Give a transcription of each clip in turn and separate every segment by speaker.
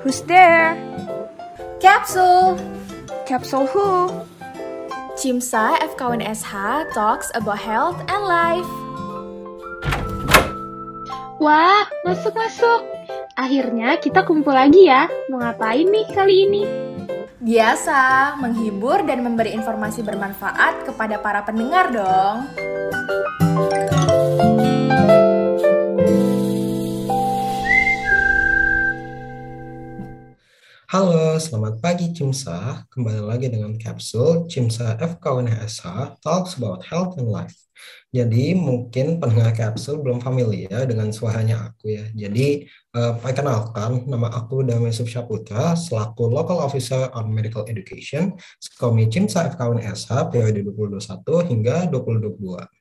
Speaker 1: Who's there?
Speaker 2: Capsule
Speaker 1: Capsule who?
Speaker 2: Cimsa FKUN SH talks about health and life.
Speaker 3: Wah, masuk-masuk. Akhirnya kita kumpul lagi ya. Mau ngapain nih kali ini?
Speaker 2: Biasa, menghibur dan memberi informasi bermanfaat kepada para pendengar dong.
Speaker 4: Halo, selamat pagi Cimsa. Kembali lagi dengan Capsule Cimsa FKUNSH Talks About Health and Life. Jadi mungkin pendengar Capsule belum familiar dengan suaranya aku ya. Jadi uh, perkenalkan, nama aku Damai Subsyaputra selaku Local Officer on Medical Education Skomi Cimsa FKUNSH periode 2021 hingga 2022.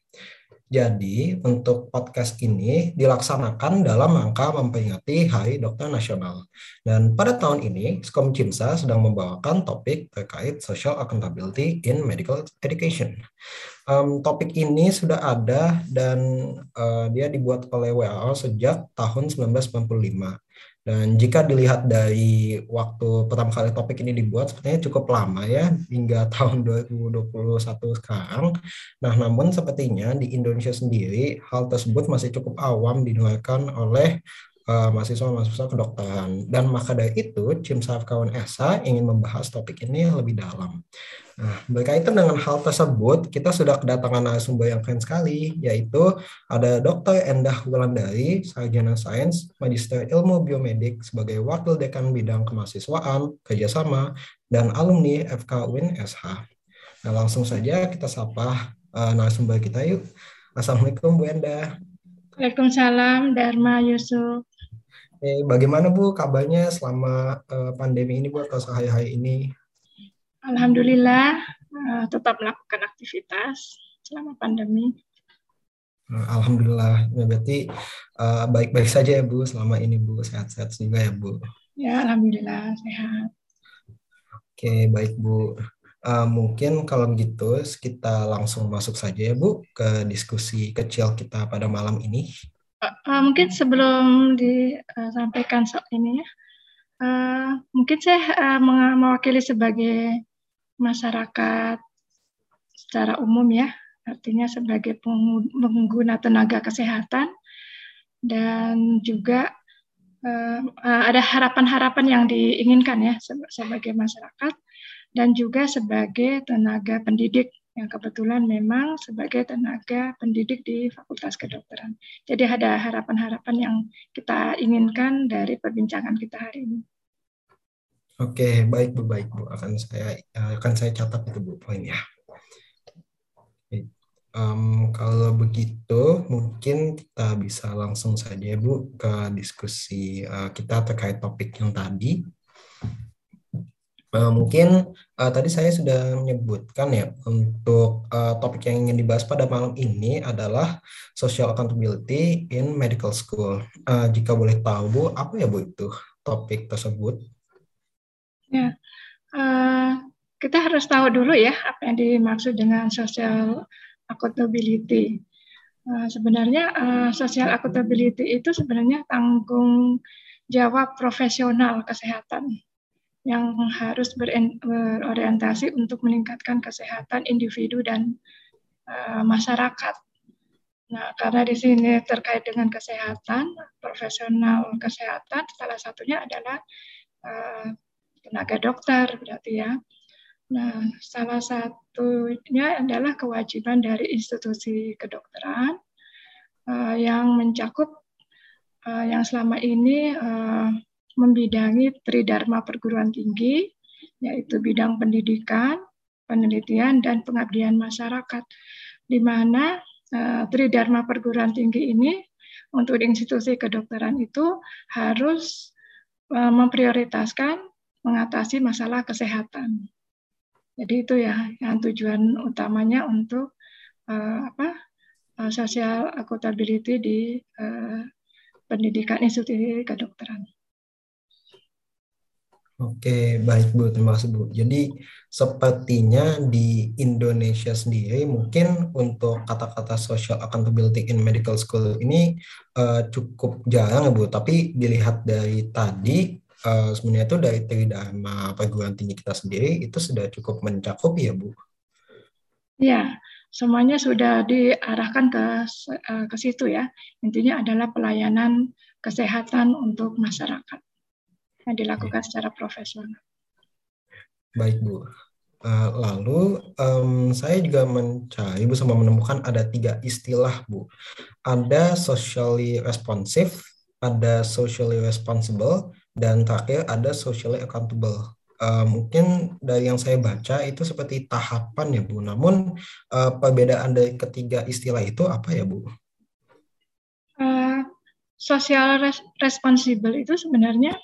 Speaker 4: Jadi, untuk podcast ini dilaksanakan dalam rangka memperingati Hari Dokter Nasional. Dan pada tahun ini, Skom Cimsa sedang membawakan topik terkait social accountability in medical education. Um, topik ini sudah ada dan uh, dia dibuat oleh WHO sejak tahun 1995. Dan jika dilihat dari waktu pertama kali topik ini dibuat, sepertinya cukup lama ya, hingga tahun 2021 sekarang. Nah, namun sepertinya di Indonesia sendiri, hal tersebut masih cukup awam didengarkan oleh mahasiswa-mahasiswa kedokteran. Dan maka dari itu, Cimsaf Kawan Esa ingin membahas topik ini lebih dalam. Nah, berkaitan dengan hal tersebut, kita sudah kedatangan narasumber yang keren sekali, yaitu ada Dr. Endah Wulandari, Sarjana Sains, Magister Ilmu Biomedik sebagai Wakil Dekan Bidang Kemahasiswaan, Kerjasama, dan alumni FK UIN SH. Nah, langsung saja kita sapa uh, narasumber kita yuk. Assalamualaikum Bu Endah.
Speaker 3: Waalaikumsalam Dharma Yusuf.
Speaker 4: Eh, bagaimana Bu kabarnya selama uh, pandemi ini Bu atau sehari-hari ini?
Speaker 3: Alhamdulillah uh, tetap melakukan aktivitas selama pandemi.
Speaker 4: Alhamdulillah, ya, berarti uh, baik-baik saja ya Bu selama ini Bu sehat-sehat juga ya Bu.
Speaker 3: Ya Alhamdulillah sehat.
Speaker 4: Oke baik Bu. Uh, mungkin kalau gitu kita langsung masuk saja ya Bu ke diskusi kecil kita pada malam ini.
Speaker 3: Uh, mungkin sebelum disampaikan soal ini ya, uh, mungkin saya uh, mewakili sebagai masyarakat secara umum ya, artinya sebagai pengguna tenaga kesehatan dan juga uh, ada harapan-harapan yang diinginkan ya sebagai masyarakat dan juga sebagai tenaga pendidik yang kebetulan memang sebagai tenaga pendidik di Fakultas Kedokteran. Jadi ada harapan-harapan yang kita inginkan dari perbincangan kita hari ini.
Speaker 4: Oke, baik Bu, baik Bu. Akan saya akan saya catat itu Bu poinnya. Um, kalau begitu, mungkin kita bisa langsung saja Bu ke diskusi uh, kita terkait topik yang tadi. Uh, mungkin uh, tadi saya sudah menyebutkan ya untuk uh, topik yang ingin dibahas pada malam ini adalah social accountability in medical school. Uh, jika boleh tahu Bu, apa ya Bu itu topik tersebut?
Speaker 3: Ya, uh, kita harus tahu dulu ya apa yang dimaksud dengan social accountability. Uh, sebenarnya uh, social accountability itu sebenarnya tanggung jawab profesional kesehatan yang harus berorientasi untuk meningkatkan kesehatan individu dan uh, masyarakat. Nah, karena di sini terkait dengan kesehatan, profesional kesehatan, salah satunya adalah uh, tenaga dokter berarti ya. Nah, salah satunya adalah kewajiban dari institusi kedokteran uh, yang mencakup uh, yang selama ini uh, membidangi tridharma perguruan tinggi, yaitu bidang pendidikan, penelitian, dan pengabdian masyarakat, di mana uh, tridharma perguruan tinggi ini untuk institusi kedokteran itu harus uh, memprioritaskan mengatasi masalah kesehatan. Jadi itu ya yang tujuan utamanya untuk uh, apa uh, social accountability di uh, pendidikan institusi kedokteran.
Speaker 4: Oke, baik Bu, terima kasih Bu. Jadi sepertinya di Indonesia sendiri mungkin untuk kata-kata social accountability in medical school ini uh, cukup jarang ya Bu, tapi dilihat dari tadi uh, sebenarnya itu dari tridharma perguruan tinggi kita sendiri itu sudah cukup mencakup ya Bu?
Speaker 3: Ya, semuanya sudah diarahkan ke uh, ke situ ya. Intinya adalah pelayanan kesehatan untuk masyarakat yang dilakukan secara profesional.
Speaker 4: Baik Bu. Uh, lalu um, saya juga mencari bersama menemukan ada tiga istilah Bu. Ada socially responsive, ada socially responsible, dan terakhir ada socially accountable. Uh, mungkin dari yang saya baca itu seperti tahapan ya Bu. Namun uh, perbedaan dari ketiga istilah itu apa ya Bu?
Speaker 3: Uh, social res responsible itu sebenarnya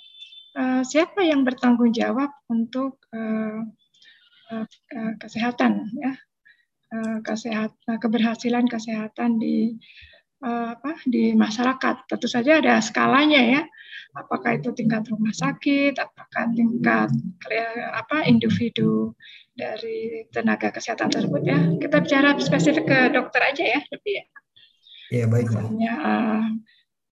Speaker 3: uh, siapa yang bertanggung jawab untuk uh, uh, kesehatan ya uh, kesehatan keberhasilan kesehatan di uh, apa di masyarakat. Tentu saja ada skalanya ya apakah itu tingkat rumah sakit, apakah tingkat apa individu dari tenaga kesehatan tersebut ya. Kita bicara spesifik ke dokter aja ya lebih ya.
Speaker 4: Iya baik.
Speaker 3: Misalnya uh,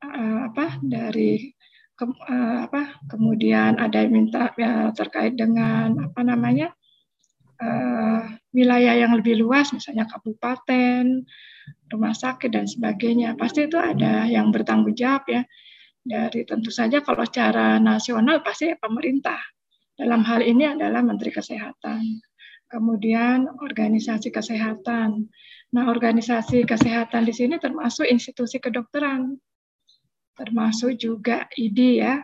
Speaker 3: uh, apa dari ke, uh, apa kemudian ada yang minta ya, terkait dengan apa namanya uh, wilayah yang lebih luas misalnya kabupaten rumah sakit dan sebagainya pasti itu ada yang bertanggung jawab ya dari tentu saja kalau secara nasional pasti pemerintah. Dalam hal ini adalah Menteri Kesehatan. Kemudian organisasi kesehatan. Nah, organisasi kesehatan di sini termasuk institusi kedokteran. Termasuk juga ID ya.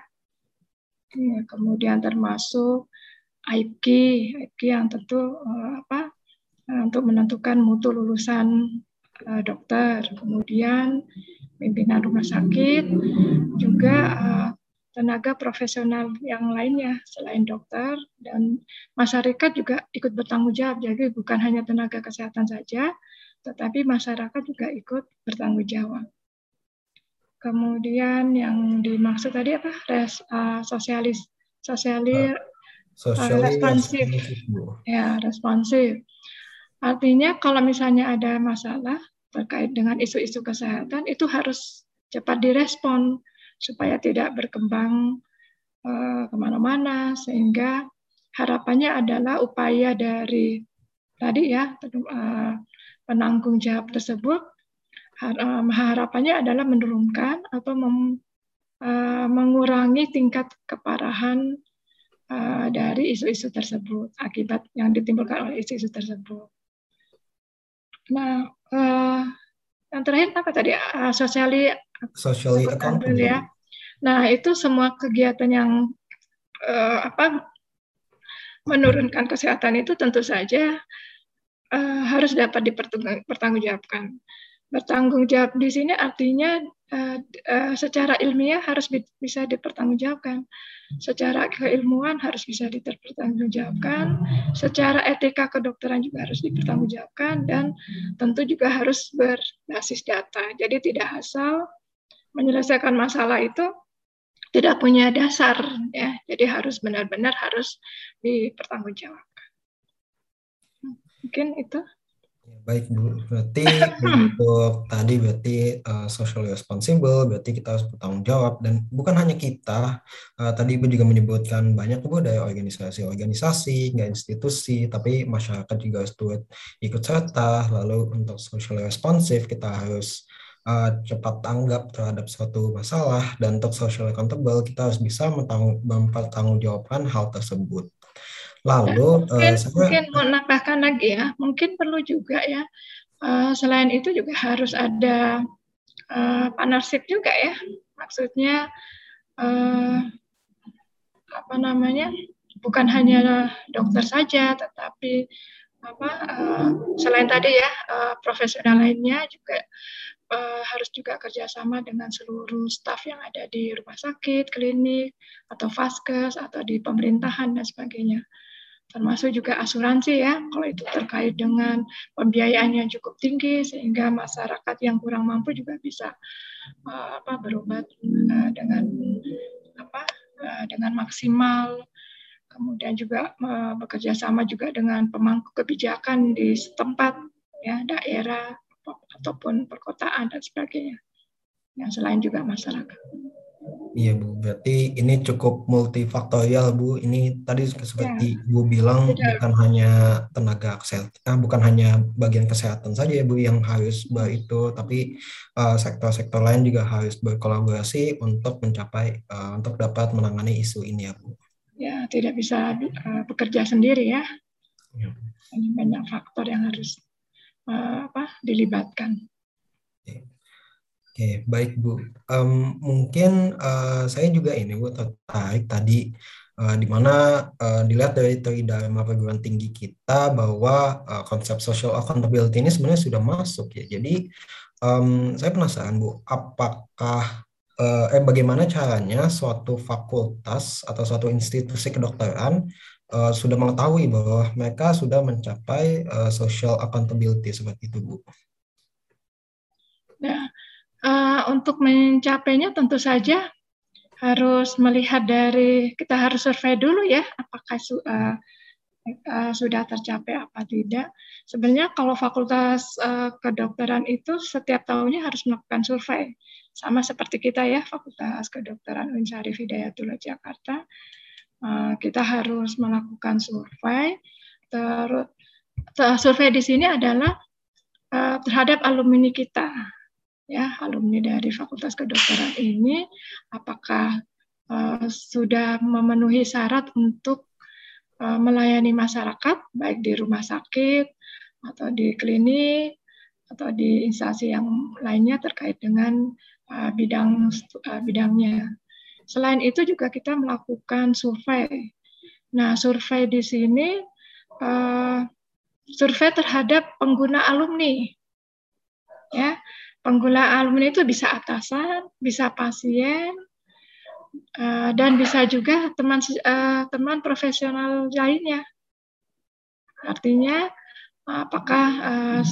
Speaker 3: Iya, kemudian termasuk IP, IP yang tentu eh, apa untuk menentukan mutu lulusan eh, dokter. Kemudian pimpinan rumah sakit, juga tenaga profesional yang lainnya selain dokter dan masyarakat juga ikut bertanggung jawab. Jadi bukan hanya tenaga kesehatan saja, tetapi masyarakat juga ikut bertanggung jawab. Kemudian yang dimaksud tadi apa? Res, uh, sosialis, sosiali, uh, responsif. Ya, responsif. Artinya kalau misalnya ada masalah, terkait dengan isu-isu kesehatan itu harus cepat direspon supaya tidak berkembang uh, ke mana-mana sehingga harapannya adalah upaya dari tadi ya uh, penanggung jawab tersebut harapannya adalah menurunkan atau mem, uh, mengurangi tingkat keparahan uh, dari isu-isu tersebut akibat yang ditimbulkan oleh isu-isu tersebut. Nah, uh, yang terakhir apa tadi? Uh, socially,
Speaker 4: socially accountable ya.
Speaker 3: Nah, itu semua kegiatan yang uh, apa menurunkan kesehatan itu tentu saja uh, harus dapat dipertanggungjawabkan. Bertanggung jawab di sini artinya uh, uh, secara ilmiah harus bisa dipertanggungjawabkan secara keilmuan harus bisa dipertanggungjawabkan, secara etika kedokteran juga harus dipertanggungjawabkan, dan tentu juga harus berbasis data. Jadi tidak asal menyelesaikan masalah itu tidak punya dasar, ya. Jadi harus benar-benar harus dipertanggungjawabkan. Mungkin itu.
Speaker 4: Baik Bu, berarti untuk tadi berarti uh, social responsible, berarti kita harus bertanggung jawab dan bukan hanya kita. Uh, tadi Ibu juga menyebutkan banyak Bu dari organisasi-organisasi, nggak institusi, tapi masyarakat juga harus turut ikut serta. Lalu untuk social responsive kita harus uh, cepat tanggap terhadap suatu masalah dan untuk social accountable kita harus bisa mempertanggungjawabkan hal tersebut. Lalu
Speaker 3: mungkin, uh, saya, mungkin mau nambahkan lagi ya, mungkin perlu juga ya. Uh, selain itu juga harus ada uh, partnership juga ya. Maksudnya uh, apa namanya? Bukan hanya dokter saja, tetapi apa uh, selain tadi ya uh, profesional lainnya juga uh, harus juga kerjasama dengan seluruh staf yang ada di rumah sakit, klinik, atau vaskes, atau di pemerintahan dan sebagainya termasuk juga asuransi ya kalau itu terkait dengan pembiayaan yang cukup tinggi sehingga masyarakat yang kurang mampu juga bisa uh, apa berobat uh, dengan apa uh, dengan maksimal kemudian juga uh, bekerja sama juga dengan pemangku kebijakan di setempat ya daerah ataupun perkotaan dan sebagainya yang selain juga masyarakat.
Speaker 4: Iya Bu, berarti ini cukup multifaktorial Bu. Ini tadi seperti ya. Bu bilang Tidak. bukan hanya tenaga kesehatan, ah, bukan hanya bagian kesehatan saja ya Bu yang harus itu, tapi uh, sektor-sektor lain juga harus berkolaborasi untuk mencapai uh, untuk dapat menangani isu ini ya Bu.
Speaker 3: Ya, tidak bisa uh, bekerja sendiri ya. ya. Ini banyak faktor yang harus uh, apa dilibatkan.
Speaker 4: Oke, baik Bu. Um, mungkin uh, saya juga ini Bu tertarik tadi uh, di mana uh, dilihat dari teori perguruan tinggi kita bahwa uh, konsep social accountability ini sebenarnya sudah masuk ya. Jadi um, saya penasaran Bu, apakah uh, eh bagaimana caranya suatu fakultas atau suatu institusi kedokteran uh, sudah mengetahui bahwa mereka sudah mencapai uh, social accountability seperti itu Bu?
Speaker 3: Nah, Uh, untuk mencapainya tentu saja harus melihat dari kita harus survei dulu ya apakah su, uh, uh, sudah tercapai apa tidak. Sebenarnya kalau fakultas uh, kedokteran itu setiap tahunnya harus melakukan survei. Sama seperti kita ya, Fakultas Kedokteran Uin Syarif Hidayatullah Jakarta. Uh, kita harus melakukan survei. Terus survei di sini adalah uh, terhadap alumni kita ya alumni dari Fakultas Kedokteran ini apakah uh, sudah memenuhi syarat untuk uh, melayani masyarakat baik di rumah sakit atau di klinik atau di instansi yang lainnya terkait dengan uh, bidang uh, bidangnya. Selain itu juga kita melakukan survei. Nah, survei di sini uh, survei terhadap pengguna alumni. Ya, pengguna alumni itu bisa atasan, bisa pasien, uh, dan bisa juga teman uh, teman profesional lainnya. Artinya apakah uh,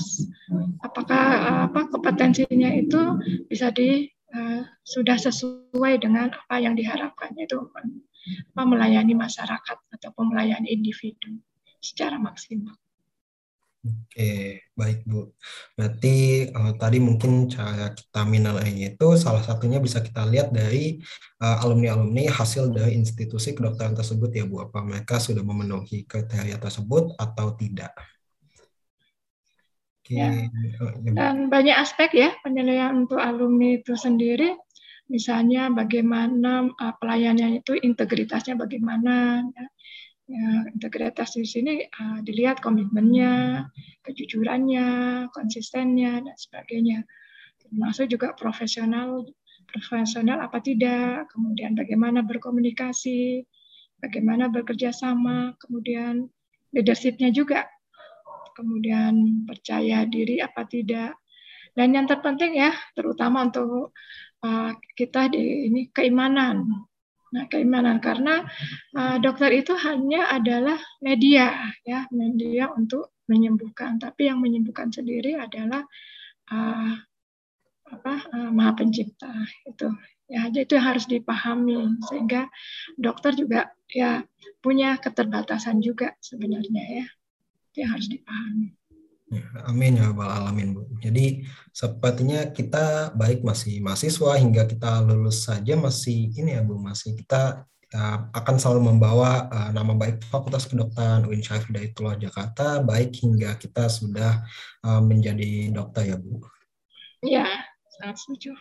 Speaker 3: apakah apa kompetensinya itu bisa di sudah sesuai dengan apa yang diharapkan itu melayani masyarakat atau melayani individu secara maksimal.
Speaker 4: Oke, baik Bu. Berarti uh, tadi mungkin cara kita menilainya itu salah satunya bisa kita lihat dari uh, alumni-alumni hasil dari institusi kedokteran tersebut ya Bu. Apa mereka sudah memenuhi kriteria tersebut atau tidak?
Speaker 3: Oke. Ya. Oh, ya, Dan banyak aspek ya penilaian untuk alumni itu sendiri. Misalnya bagaimana uh, pelayanannya itu integritasnya bagaimana, ya Ya, integritas di sini uh, dilihat komitmennya, kejujurannya, konsistennya dan sebagainya. Termasuk juga profesional, profesional apa tidak, kemudian bagaimana berkomunikasi, bagaimana bekerja sama, kemudian leadershipnya juga, kemudian percaya diri apa tidak. Dan yang terpenting ya, terutama untuk uh, kita di ini keimanan Nah, keimanan karena uh, dokter itu hanya adalah media ya, media untuk menyembuhkan, tapi yang menyembuhkan sendiri adalah uh, apa uh, Maha Pencipta itu. Ya, itu yang harus dipahami sehingga dokter juga ya punya keterbatasan juga sebenarnya ya. Itu yang harus dipahami.
Speaker 4: Ya, amin ya Rabbal Alamin Bu. Jadi sepertinya kita baik masih mahasiswa hingga kita lulus saja masih ini ya Bu, masih kita uh, akan selalu membawa uh, nama baik Fakultas Kedokteran UIN Syarif Hidayatullah Jakarta baik hingga kita sudah uh, menjadi dokter ya Bu.
Speaker 3: Iya, sangat setuju.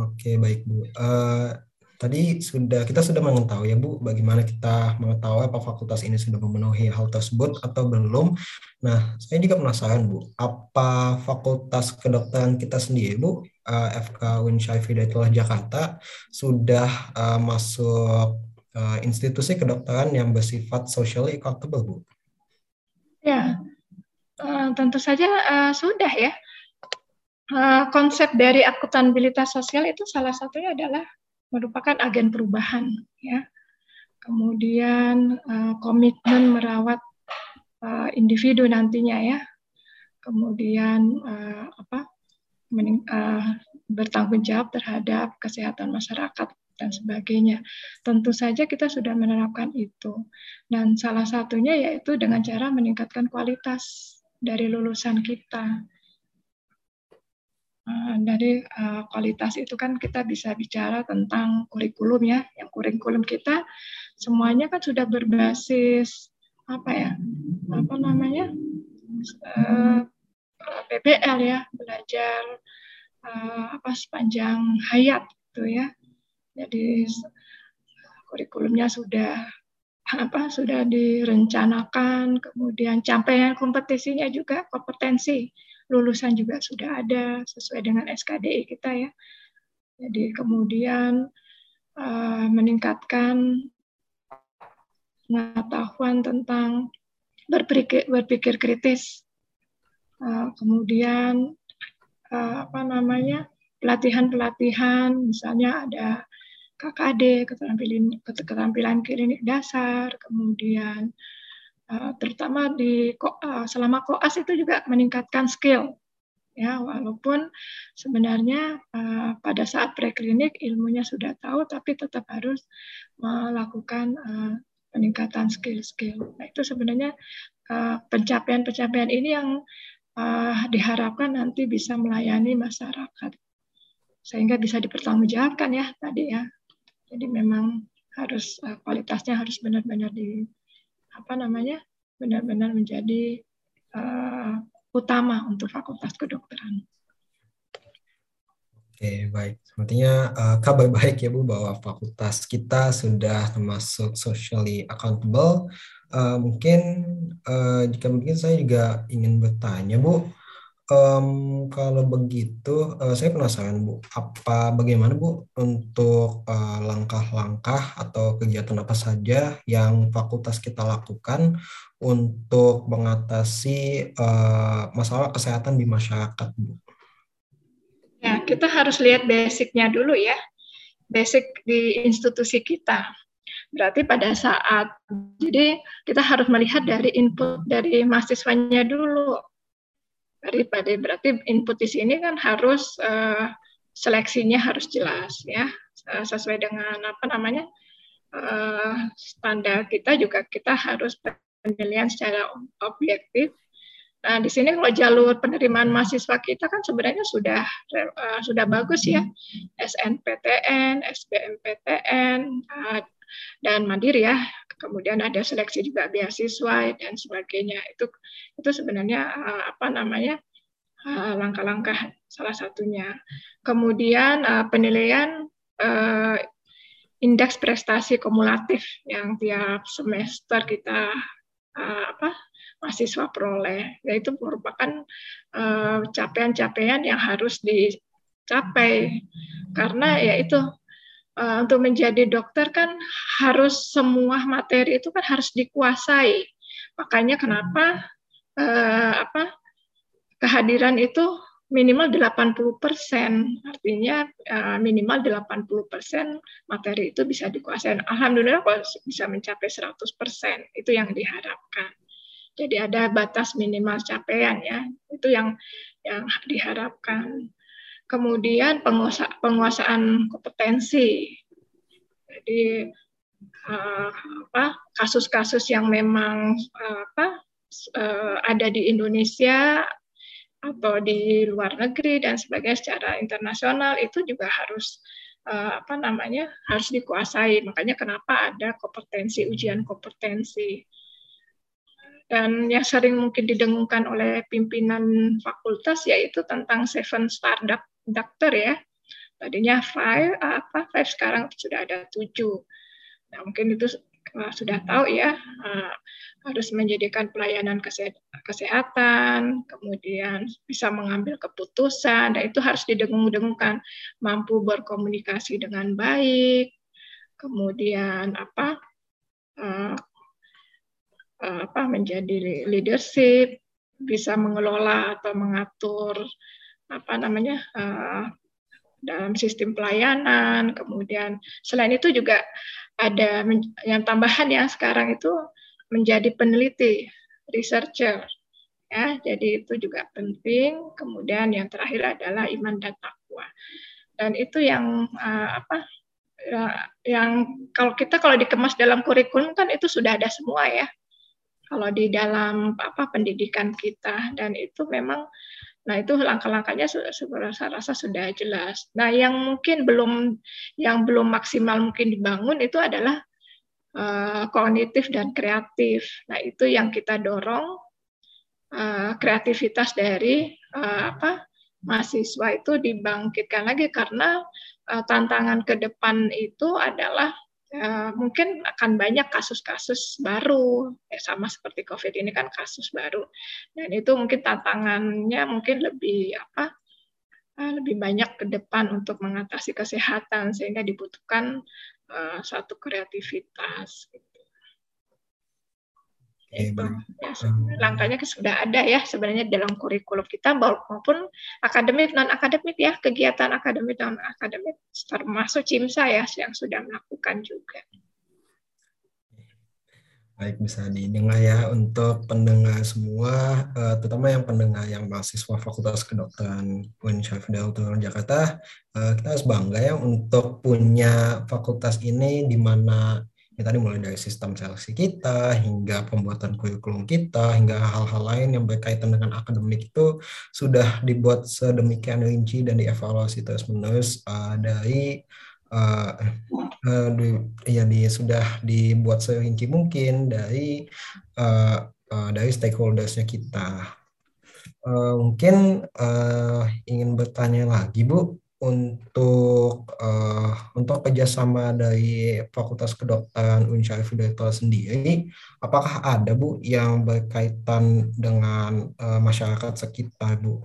Speaker 4: Oke, baik Bu. Uh, Tadi sudah kita sudah mengetahui ya Bu, bagaimana kita mengetahui apa fakultas ini sudah memenuhi hal tersebut atau belum. Nah, saya juga penasaran Bu, apa fakultas kedokteran kita sendiri Bu, uh, eh, FK Win Hidayatullah Jakarta sudah uh, masuk uh, institusi kedokteran yang bersifat socially accountable Bu?
Speaker 3: Ya, tentu saja sudah ya. Konsep dari akuntabilitas sosial itu salah satunya adalah merupakan agen perubahan ya. Kemudian uh, komitmen merawat uh, individu nantinya ya. Kemudian uh, apa? Bertanggung jawab terhadap kesehatan masyarakat dan sebagainya. Tentu saja kita sudah menerapkan itu. Dan salah satunya yaitu dengan cara meningkatkan kualitas dari lulusan kita. Uh, dari uh, kualitas itu kan kita bisa bicara tentang kurikulum ya. Yang kurikulum kita semuanya kan sudah berbasis apa ya? Apa namanya? Uh, PBL ya, belajar uh, apa sepanjang hayat gitu ya. Jadi kurikulumnya sudah apa sudah direncanakan, kemudian capaian kompetisinya juga kompetensi lulusan juga sudah ada sesuai dengan SKDI kita ya. Jadi kemudian uh, meningkatkan pengetahuan tentang berpikir, berpikir kritis. Uh, kemudian uh, apa namanya pelatihan-pelatihan, misalnya ada KKD keterampilan keterampilan klinik dasar, kemudian terutama di uh, selama koas itu juga meningkatkan skill ya walaupun sebenarnya uh, pada saat preklinik ilmunya sudah tahu tapi tetap harus melakukan peningkatan skill-skill. Nah, itu sebenarnya pencapaian-pencapaian ini yang diharapkan nanti bisa melayani masyarakat sehingga bisa dipertanggungjawabkan ya tadi ya. Jadi memang harus kualitasnya harus benar-benar di apa namanya benar-benar menjadi uh, utama untuk fakultas kedokteran.
Speaker 4: Oke, baik. Sepertinya uh, kabar baik ya Bu bahwa fakultas kita sudah termasuk socially accountable. Uh, mungkin uh, jika mungkin saya juga ingin bertanya Bu, Um, kalau begitu, uh, saya penasaran Bu, apa bagaimana Bu untuk uh, langkah-langkah atau kegiatan apa saja yang fakultas kita lakukan untuk mengatasi uh, masalah kesehatan di masyarakat, Bu?
Speaker 3: Ya, kita harus lihat basicnya dulu ya, basic di institusi kita. Berarti pada saat, jadi kita harus melihat dari input dari mahasiswanya dulu daripada berarti input di sini kan harus uh, seleksinya harus jelas ya uh, sesuai dengan apa namanya uh, standar kita juga kita harus penilaian secara objektif. Nah, di sini kalau jalur penerimaan mahasiswa kita kan sebenarnya sudah uh, sudah bagus ya. SNPTN, SBMPTN uh, dan mandiri ya. Kemudian ada seleksi juga beasiswa dan sebagainya. Itu itu sebenarnya uh, apa namanya uh, langkah-langkah salah satunya. Kemudian uh, penilaian indeks prestasi kumulatif yang tiap semester kita apa mahasiswa peroleh. Yaitu merupakan capaian-capaian yang harus dicapai. Karena yaitu uh, untuk menjadi dokter kan harus semua materi itu kan harus dikuasai. Makanya kenapa uh, apa kehadiran itu minimal 80 persen, artinya uh, minimal 80 persen materi itu bisa dikuasai. Alhamdulillah kalau bisa mencapai 100 persen, itu yang diharapkan. Jadi ada batas minimal capaian ya, itu yang yang diharapkan. Kemudian penguasa, penguasaan kompetensi. Jadi uh, apa kasus-kasus yang memang uh, apa uh, ada di Indonesia atau di luar negeri dan sebagainya secara internasional itu juga harus uh, apa namanya harus dikuasai. Makanya kenapa ada kompetensi ujian kompetensi. Dan yang sering mungkin didengungkan oleh pimpinan fakultas yaitu tentang seven startup dokter ya. Tadinya five, apa five sekarang sudah ada tujuh. Nah mungkin itu uh, sudah tahu ya uh, harus menjadikan pelayanan kesehatan, kemudian bisa mengambil keputusan, dan itu harus didengung-dengungkan, mampu berkomunikasi dengan baik, kemudian apa apa menjadi leadership, bisa mengelola atau mengatur apa namanya uh, dalam sistem pelayanan. Kemudian selain itu juga ada yang tambahan ya sekarang itu menjadi peneliti, researcher. Ya, jadi itu juga penting. Kemudian yang terakhir adalah iman dan takwa. Dan itu yang uh, apa? Ya, yang kalau kita kalau dikemas dalam kurikulum kan itu sudah ada semua ya. Kalau di dalam apa pendidikan kita dan itu memang Nah, itu langkah-langkahnya saya rasa sudah jelas. Nah, yang mungkin belum yang belum maksimal mungkin dibangun itu adalah uh, kognitif dan kreatif. Nah, itu yang kita dorong uh, kreativitas dari uh, apa? mahasiswa itu dibangkitkan lagi karena uh, tantangan ke depan itu adalah Uh, mungkin akan banyak kasus-kasus baru ya sama seperti COVID ini kan kasus baru dan itu mungkin tantangannya mungkin lebih apa uh, lebih banyak ke depan untuk mengatasi kesehatan sehingga dibutuhkan uh, suatu kreativitas. Gitu.
Speaker 4: Oke,
Speaker 3: itu ya, langkahnya sudah ada ya sebenarnya dalam kurikulum kita maupun akademik non akademik ya kegiatan akademik non akademik termasuk CIMSA ya yang sudah melakukan juga.
Speaker 4: Baik, bisa didengar ya untuk pendengar semua, eh, terutama yang pendengar yang mahasiswa Fakultas Kedokteran UIN Syarif Jakarta, eh, kita harus bangga ya untuk punya fakultas ini di mana ya tadi mulai dari sistem seleksi kita hingga pembuatan kurikulum kita hingga hal-hal lain yang berkaitan dengan akademik itu sudah dibuat sedemikian rinci dan dievaluasi terus menerus uh, dari uh, uh, di, ya di sudah dibuat serinci mungkin dari uh, uh, dari stakeholdersnya kita. Uh, mungkin uh, ingin bertanya lagi Bu untuk uh, untuk kerjasama dari Fakultas Kedokteran Unsyaif Hidayatullah sendiri, apakah ada Bu yang berkaitan dengan uh, masyarakat sekitar Bu?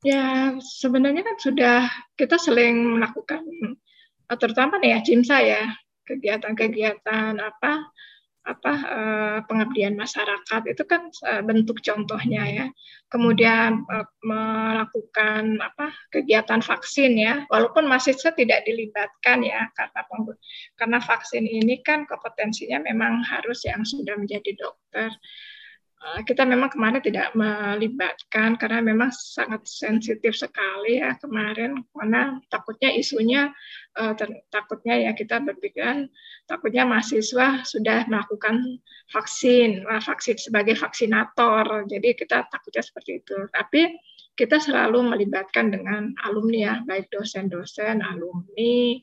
Speaker 3: Ya, sebenarnya kan sudah kita sering melakukan, terutama nih ya CIMSA ya, kegiatan-kegiatan apa apa uh, pengabdian masyarakat itu kan uh, bentuk contohnya ya. Kemudian uh, melakukan apa kegiatan vaksin ya, walaupun mahasiswa tidak dilibatkan ya karena karena vaksin ini kan kompetensinya memang harus yang sudah menjadi dokter. Eh, kita memang kemarin tidak melibatkan karena memang sangat sensitif sekali ya kemarin karena takutnya isunya uh, takutnya ya kita berpikiran takutnya mahasiswa sudah melakukan vaksin uh, vaksin sebagai vaksinator. Jadi kita takutnya seperti itu. Tapi kita selalu melibatkan dengan alumni ya baik dosen-dosen alumni.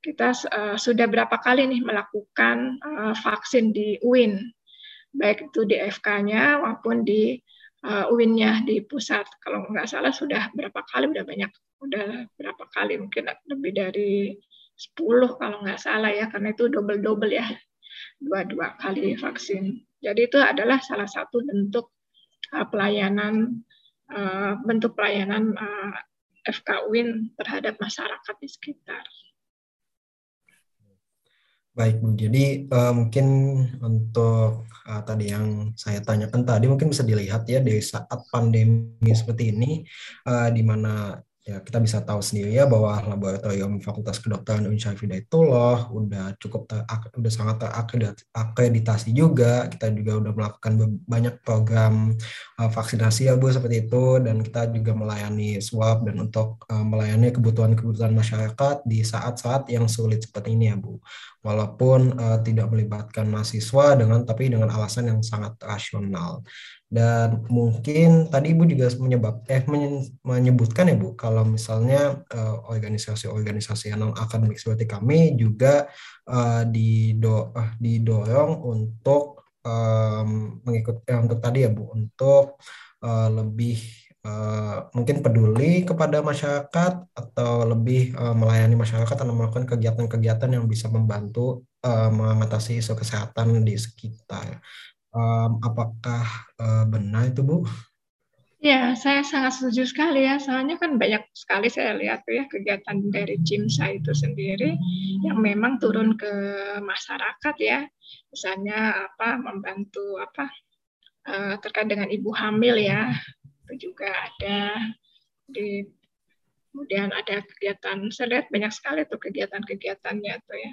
Speaker 3: Kita sudah berapa kali nih melakukan vaksin di UIN baik itu di FK-nya maupun di uh, UIN-nya di pusat. Kalau nggak salah sudah berapa kali, udah banyak, udah berapa kali, mungkin lebih dari 10 kalau nggak salah ya, karena itu double-double ya, dua-dua kali vaksin. Jadi itu adalah salah satu bentuk uh, pelayanan, uh, bentuk pelayanan uh, FK UIN terhadap masyarakat di sekitar.
Speaker 4: Baik Bu, jadi uh, mungkin untuk uh, tadi yang saya tanyakan tadi mungkin bisa dilihat ya dari saat pandemi seperti ini, uh, di mana ya kita bisa tahu sendiri ya bahwa laboratorium Fakultas Kedokteran Universitas Hidayatullah udah cukup ter, udah sangat terakreditasi juga. Kita juga udah melakukan banyak program uh, vaksinasi ya Bu seperti itu. Dan kita juga melayani swab dan untuk uh, melayani kebutuhan-kebutuhan masyarakat di saat-saat yang sulit seperti ini ya Bu. Walaupun uh, tidak melibatkan mahasiswa dengan tapi dengan alasan yang sangat rasional dan mungkin tadi Ibu juga menyebab eh menyebutkan ya Bu kalau misalnya uh, organisasi-organisasi yang non akademik seperti kami juga uh, dido uh, didorong untuk um, mengikut eh, untuk tadi ya Bu untuk uh, lebih uh, mungkin peduli kepada masyarakat atau lebih uh, melayani masyarakat atau melakukan kegiatan-kegiatan yang bisa membantu uh, mengatasi isu kesehatan di sekitar um, apakah uh, benar itu Bu?
Speaker 3: Ya, saya sangat setuju sekali ya. Soalnya kan banyak sekali saya lihat tuh ya kegiatan dari CIMSA itu sendiri yang memang turun ke masyarakat ya. Misalnya apa membantu apa uh, terkait dengan ibu hamil ya. Itu juga ada di kemudian ada kegiatan saya banyak sekali tuh kegiatan-kegiatannya tuh ya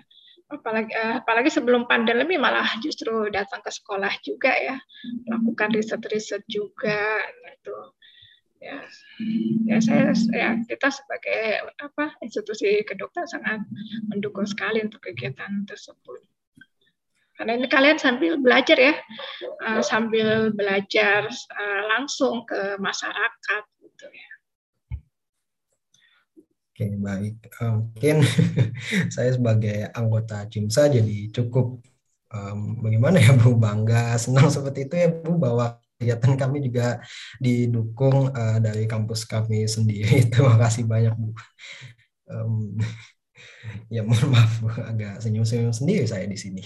Speaker 3: apalagi eh, apalagi sebelum pandemi malah justru datang ke sekolah juga ya. Melakukan riset-riset juga itu ya. Ya saya ya kita sebagai apa institusi kedokteran sangat mendukung sekali untuk kegiatan tersebut. Karena ini kalian sambil belajar ya, uh, sambil belajar uh, langsung ke masyarakat gitu ya.
Speaker 4: Oke, baik. Uh, mungkin saya sebagai anggota CIMSA jadi cukup um, bagaimana ya Bu bangga, senang seperti itu ya Bu bahwa kegiatan kami juga didukung uh, dari kampus kami sendiri. Terima kasih banyak Bu. Um, ya mohon maaf Bu, agak senyum-senyum sendiri saya di sini.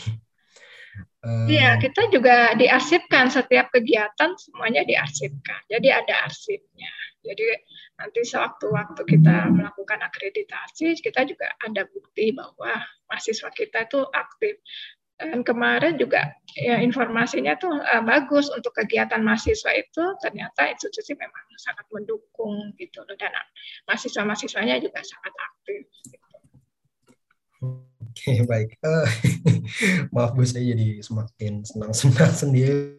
Speaker 3: Iya, kita juga diarsipkan setiap kegiatan semuanya diarsipkan. Jadi ada arsipnya. Jadi nanti sewaktu-waktu kita melakukan akreditasi, kita juga ada bukti bahwa mahasiswa kita itu aktif. Dan kemarin juga ya informasinya tuh uh, bagus untuk kegiatan mahasiswa itu ternyata institusi memang sangat mendukung gitu loh dan mahasiswa-mahasiswanya juga sangat aktif. Gitu.
Speaker 4: Oke, baik. Uh, maaf Bu, saya jadi semakin senang-senang sendiri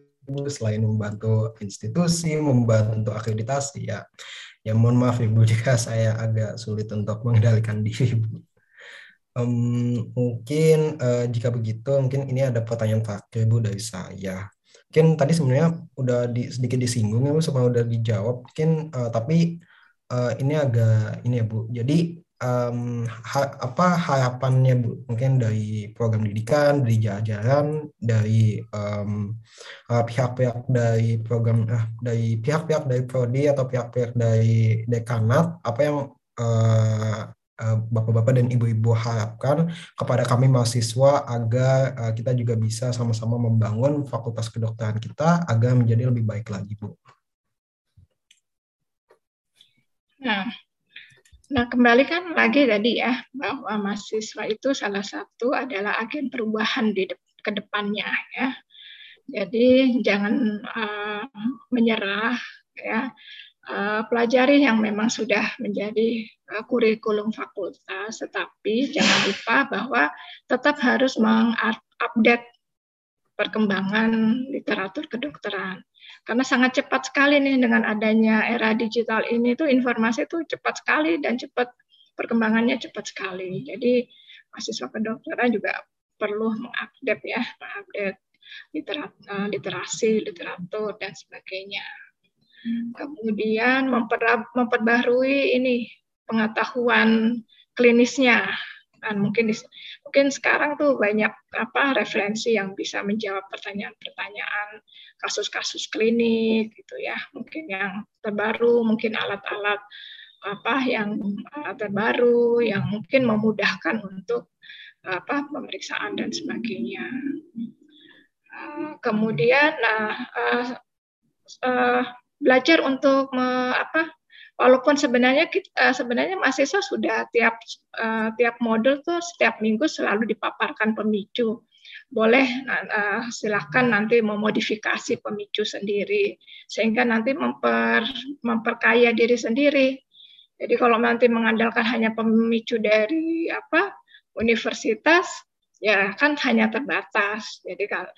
Speaker 4: selain membantu institusi, membantu akreditasi ya. Ya mohon maaf Ibu jika saya agak sulit untuk mengendalikan diri Bu. Um, mungkin uh, jika begitu, mungkin ini ada pertanyaan terakhir Bu dari saya. Mungkin tadi sebenarnya udah di, sedikit disinggung ya Bu, sama udah dijawab. Mungkin uh, tapi uh, ini agak ini ya Bu. Jadi um, ha, apa harapannya Bu? Mungkin dari program didikan, dari jajaran, dari pihak-pihak um, dari program uh, dari pihak-pihak dari prodi atau pihak-pihak dari dekanat apa yang uh, bapak-bapak dan ibu-ibu harapkan kepada kami mahasiswa agar uh, kita juga bisa sama-sama membangun fakultas kedokteran kita agar menjadi lebih baik lagi, Bu.
Speaker 3: Nah, Nah, kembali kan lagi tadi ya, bahwa mahasiswa itu salah satu adalah agen perubahan di ke depannya ya. Jadi jangan uh, menyerah ya. Uh, pelajari yang memang sudah menjadi uh, kurikulum fakultas, tetapi jangan lupa bahwa tetap harus mengupdate perkembangan literatur kedokteran karena sangat cepat sekali nih dengan adanya era digital ini tuh informasi itu cepat sekali dan cepat perkembangannya cepat sekali. Jadi mahasiswa kedokteran juga perlu mengupdate ya, mengupdate literat, eh, literasi, literatur dan sebagainya. Kemudian memperbarui ini pengetahuan klinisnya mungkin mungkin sekarang tuh banyak apa referensi yang bisa menjawab pertanyaan-pertanyaan kasus-kasus klinik gitu ya. Mungkin yang terbaru mungkin alat-alat apa yang uh, terbaru yang mungkin memudahkan untuk apa pemeriksaan dan sebagainya. Uh, kemudian nah uh, uh, belajar untuk me, apa walaupun sebenarnya kita, sebenarnya mahasiswa sudah tiap uh, tiap modul tuh setiap minggu selalu dipaparkan pemicu boleh uh, silahkan nanti memodifikasi pemicu sendiri sehingga nanti memper, memperkaya diri sendiri jadi kalau nanti mengandalkan hanya pemicu dari apa universitas ya kan hanya terbatas. Jadi kalau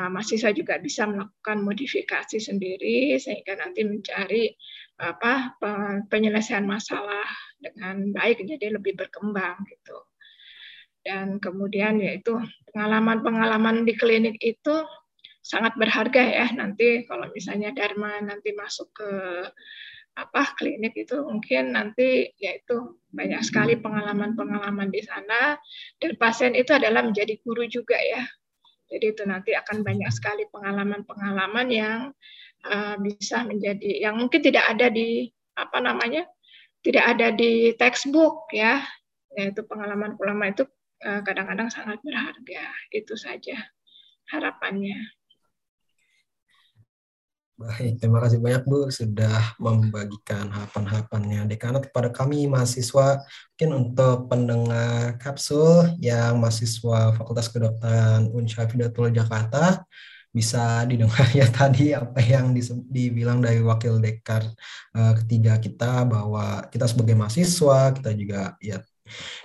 Speaker 3: uh, mahasiswa juga bisa melakukan modifikasi sendiri sehingga nanti mencari apa penyelesaian masalah dengan baik jadi lebih berkembang gitu. Dan kemudian yaitu pengalaman-pengalaman di klinik itu sangat berharga ya nanti kalau misalnya Dharma nanti masuk ke apa klinik itu mungkin nanti yaitu banyak sekali pengalaman-pengalaman di sana dan pasien itu adalah menjadi guru juga ya. Jadi itu nanti akan banyak sekali pengalaman-pengalaman yang uh, bisa menjadi yang mungkin tidak ada di apa namanya tidak ada di textbook ya. Yaitu pengalaman-pengalaman itu uh, kadang-kadang sangat berharga. Itu saja harapannya.
Speaker 4: Baik, terima kasih banyak Bu sudah membagikan harapan-harapannya dekanat kepada kami mahasiswa. Mungkin untuk pendengar kapsul yang mahasiswa Fakultas Kedokteran Unsha Fidatul Jakarta bisa didengar ya tadi apa yang dibilang dari wakil dekan uh, ketiga kita bahwa kita sebagai mahasiswa kita juga ya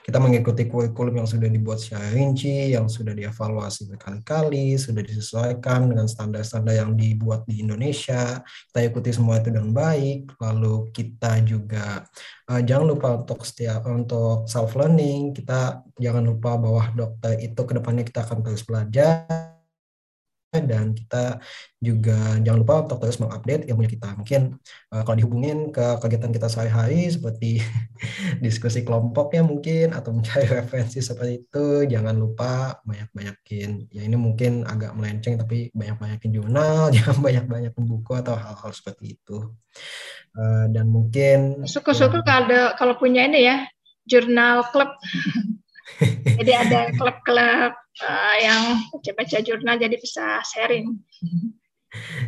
Speaker 4: Kita mengikuti kurikulum yang sudah dibuat secara rinci, yang sudah dievaluasi berkali-kali, sudah disesuaikan dengan standar-standar yang dibuat di Indonesia. Kita ikuti semua itu dengan baik. Lalu kita juga uh, jangan lupa untuk setiap untuk self learning. Kita jangan lupa bahwa dokter itu ke depannya kita akan terus belajar dan kita juga jangan lupa untuk terus mengupdate ilmu kita. Mungkin uh, kalau dihubungin ke kegiatan kita sehari-hari seperti diskusi kelompok ya mungkin atau mencari referensi seperti itu, jangan lupa banyak-banyakin. Ya ini mungkin agak melenceng tapi banyak-banyakin jurnal, jangan banyak-banyakin buku atau hal-hal seperti itu. Uh, dan mungkin
Speaker 3: syukur-syukur ya, kalau kalau punya ini ya jurnal klub. Jadi ada klub-klub uh, yang baca-baca jurnal jadi bisa sharing.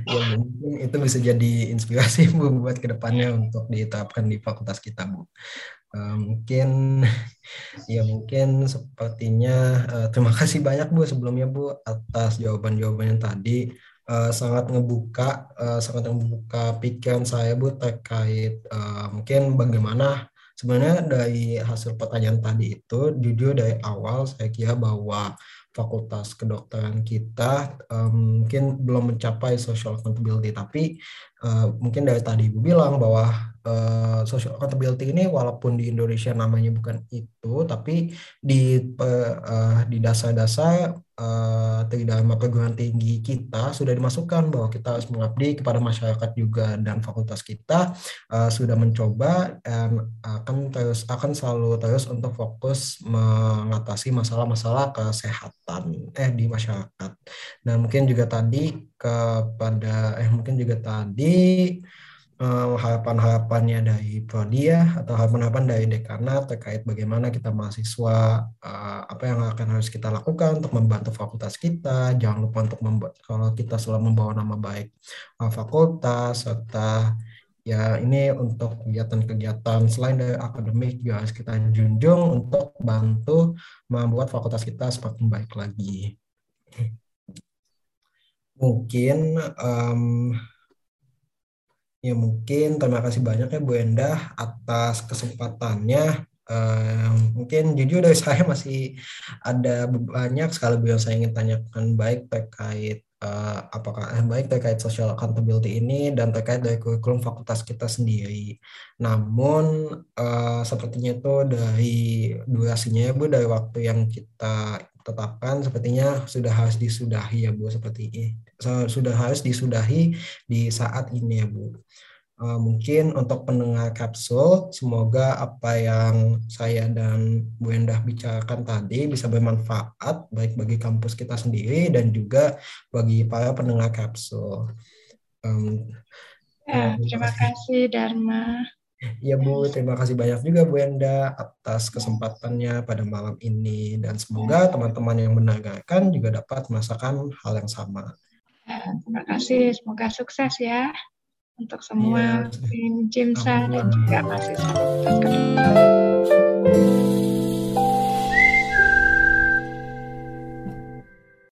Speaker 4: ya mungkin itu bisa jadi inspirasi Bu buat ke depannya untuk diterapkan di fakultas kita Bu. Uh, mungkin ya mungkin sepertinya uh, terima kasih banyak Bu sebelumnya Bu atas jawaban-jawaban yang tadi uh, sangat ngebuka uh, sangat ngebuka pikiran saya Bu terkait uh, mungkin bagaimana sebenarnya dari hasil pertanyaan tadi itu jujur dari awal saya kira bahwa fakultas kedokteran kita um, mungkin belum mencapai social accountability tapi uh, mungkin dari tadi ibu bilang bahwa uh, social accountability ini walaupun di Indonesia namanya bukan itu tapi di uh, di dasar-dasar uh, dalam perguruan tinggi kita sudah dimasukkan bahwa kita harus mengabdi kepada masyarakat juga dan fakultas kita uh, sudah mencoba dan akan terus akan selalu terus untuk fokus mengatasi masalah-masalah kesehatan eh di masyarakat. Dan mungkin juga tadi kepada eh mungkin juga tadi uh, harapan-harapannya dari Prodia atau harapan-harapan dari dekanat terkait bagaimana kita mahasiswa uh, apa yang akan harus kita lakukan untuk membantu fakultas kita. Jangan lupa untuk membuat kalau kita selalu membawa nama baik uh, fakultas serta ya ini untuk kegiatan-kegiatan selain dari akademik juga harus kita junjung untuk bantu membuat fakultas kita semakin baik lagi. Mungkin um, Ya mungkin terima kasih banyak ya Bu Endah atas kesempatannya. Uh, mungkin jujur dari saya masih ada banyak sekali yang saya ingin tanyakan baik terkait uh, apakah eh, baik terkait social accountability ini dan terkait dari kurikulum fakultas kita sendiri. Namun uh, sepertinya itu dari durasinya ya Bu dari waktu yang kita tetapkan sepertinya sudah harus disudahi ya Bu seperti ini sudah harus disudahi di saat ini ya Bu. Uh, mungkin untuk pendengar kapsul, semoga apa yang saya dan Bu Endah bicarakan tadi bisa bermanfaat baik bagi kampus kita sendiri dan juga bagi para pendengar kapsul. Um,
Speaker 3: ya, terima kasih Dharma.
Speaker 4: Ya Bu, terima kasih banyak juga Bu Enda atas kesempatannya pada malam ini dan semoga teman-teman yang mendengarkan juga dapat merasakan hal yang sama.
Speaker 3: Eh, terima kasih, semoga sukses ya untuk semua iya. tim Jimsa dan juga masih Terima.